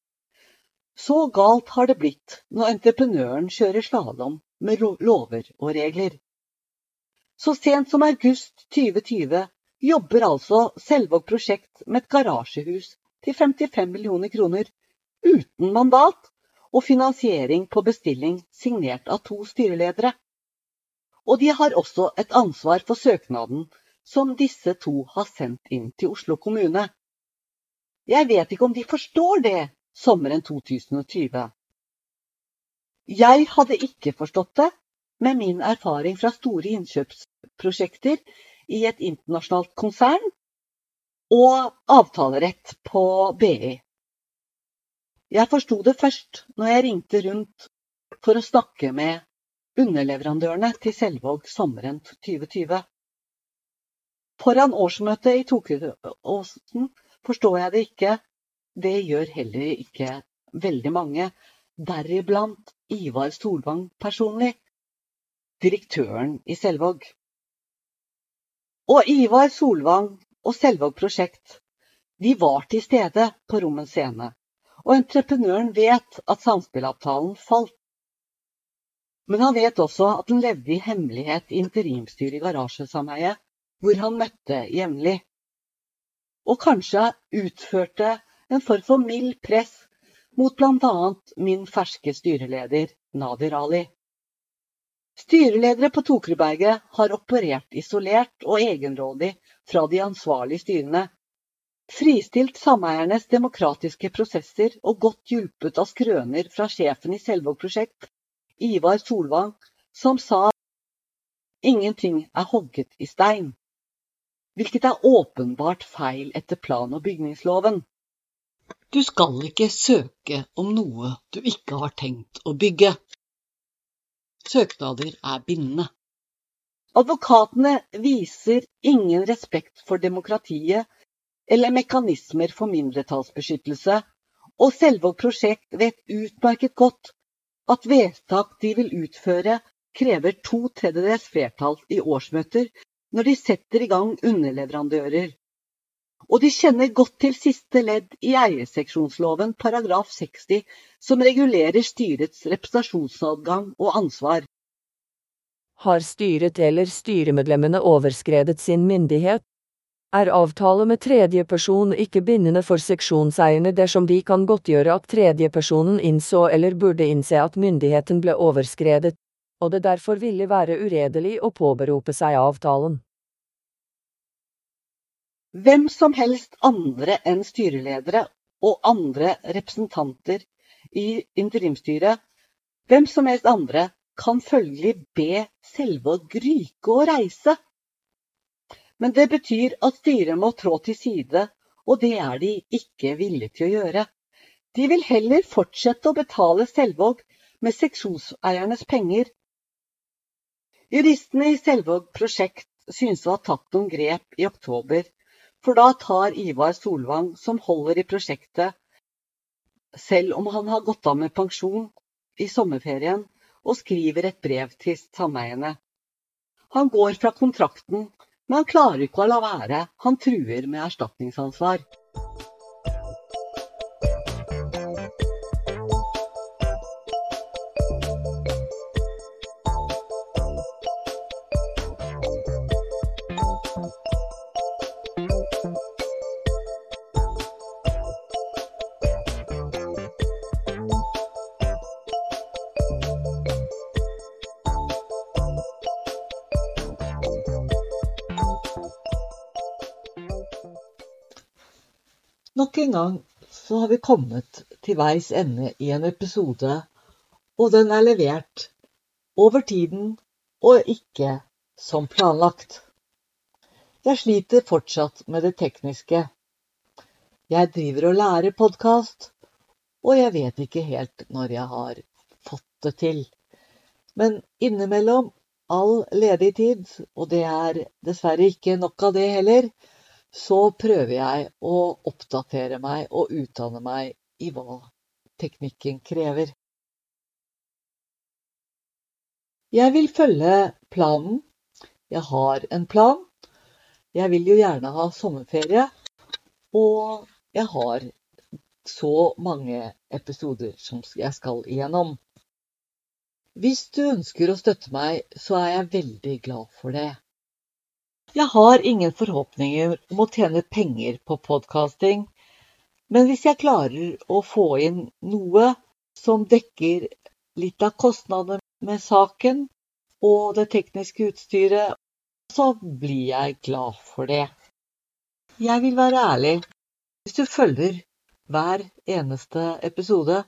Så galt har det blitt når entreprenøren kjører slalåm med lover og regler. Så sent som august 2020 jobber altså Selvåg prosjekt med et garasjehus til 55 millioner kroner, uten mandat og finansiering på bestilling signert av to styreledere. Og de har også et ansvar for søknaden som disse to har sendt inn til Oslo kommune. Jeg vet ikke om de forstår det sommeren 2020. Jeg hadde ikke forstått det med min erfaring fra store innkjøpsprosjekter i et internasjonalt konsern og avtalerett på BI. Jeg forsto det først når jeg ringte rundt for å snakke med underleverandørene til Selvåg sommeren 2020. Foran årsmøtet i Tokeråsen forstår jeg det ikke. Det gjør heller ikke veldig mange, deriblant Ivar Solvang personlig, direktøren i Selvåg. Og Ivar Solvang og Selvåg prosjekt, de var til stede på Rommens scene. Og entreprenøren vet at samspillavtalen falt. Men han vet også at den levde i hemmelighet i interimstyret i garasjesameiet, hvor han møtte jevnlig. Og kanskje utførte en form for mild press mot bl.a. min ferske styreleder Nadir Ali. Styreledere på Tokerudberget har operert isolert og egenrådig fra de ansvarlige styrene, fristilt sameiernes demokratiske prosesser og godt hjulpet av skrøner fra sjefen i Selvåg prosjekt, Ivar Solvang, som sa ingenting er hogget i stein, hvilket er åpenbart feil etter plan- og bygningsloven. Du skal ikke søke om noe du ikke har tenkt å bygge. Søknader er bindende. Advokatene viser ingen respekt for demokratiet eller mekanismer for mindretallsbeskyttelse, og Selvåg prosjekt vet utmerket godt at vedtak de vil utføre, krever to tredjedels flertall i årsmøter når de setter i gang underleverandører og de kjenner godt til siste ledd i eierseksjonsloven paragraf 60, som regulerer styrets representasjonsadgang og ansvar. Har styret eller styremedlemmene overskredet sin myndighet? Er avtale med tredjeperson ikke bindende for seksjonseierne dersom de kan godtgjøre at tredjepersonen innså eller burde innse at myndigheten ble overskredet, og det derfor ville være uredelig å påberope seg avtalen? Hvem som helst andre enn styreledere og andre representanter i interimstyret, hvem som helst andre, kan følgelig be Selvåg Gryke og reise. Men det betyr at styret må trå til side, og det er de ikke villige til å gjøre. De vil heller fortsette å betale Selvåg med seksjonseiernes penger. Juristene i Selvåg prosjekt synes å ha tatt noen grep i oktober for da tar Ivar Solvang, som holder i prosjektet, selv om han har gått av med pensjon i sommerferien, og skriver et brev til sameiene. Han går fra kontrakten, men han klarer ikke å la være. Han truer med erstatningsansvar. En gang så har vi kommet til veis ende i en episode, og den er levert over tiden og ikke som planlagt. Jeg sliter fortsatt med det tekniske. Jeg driver og lærer podkast, og jeg vet ikke helt når jeg har fått det til. Men innimellom all ledig tid, og det er dessverre ikke nok av det heller, så prøver jeg å oppdatere meg og utdanne meg i hva teknikken krever. Jeg vil følge planen. Jeg har en plan. Jeg vil jo gjerne ha sommerferie. Og jeg har så mange episoder som jeg skal igjennom. Hvis du ønsker å støtte meg, så er jeg veldig glad for det. Jeg har ingen forhåpninger om å tjene penger på podkasting, men hvis jeg klarer å få inn noe som dekker litt av kostnadene med saken og det tekniske utstyret, så blir jeg glad for det. Jeg vil være ærlig. Hvis du følger hver eneste episode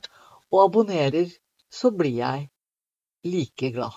og abonnerer så blir jeg like glad.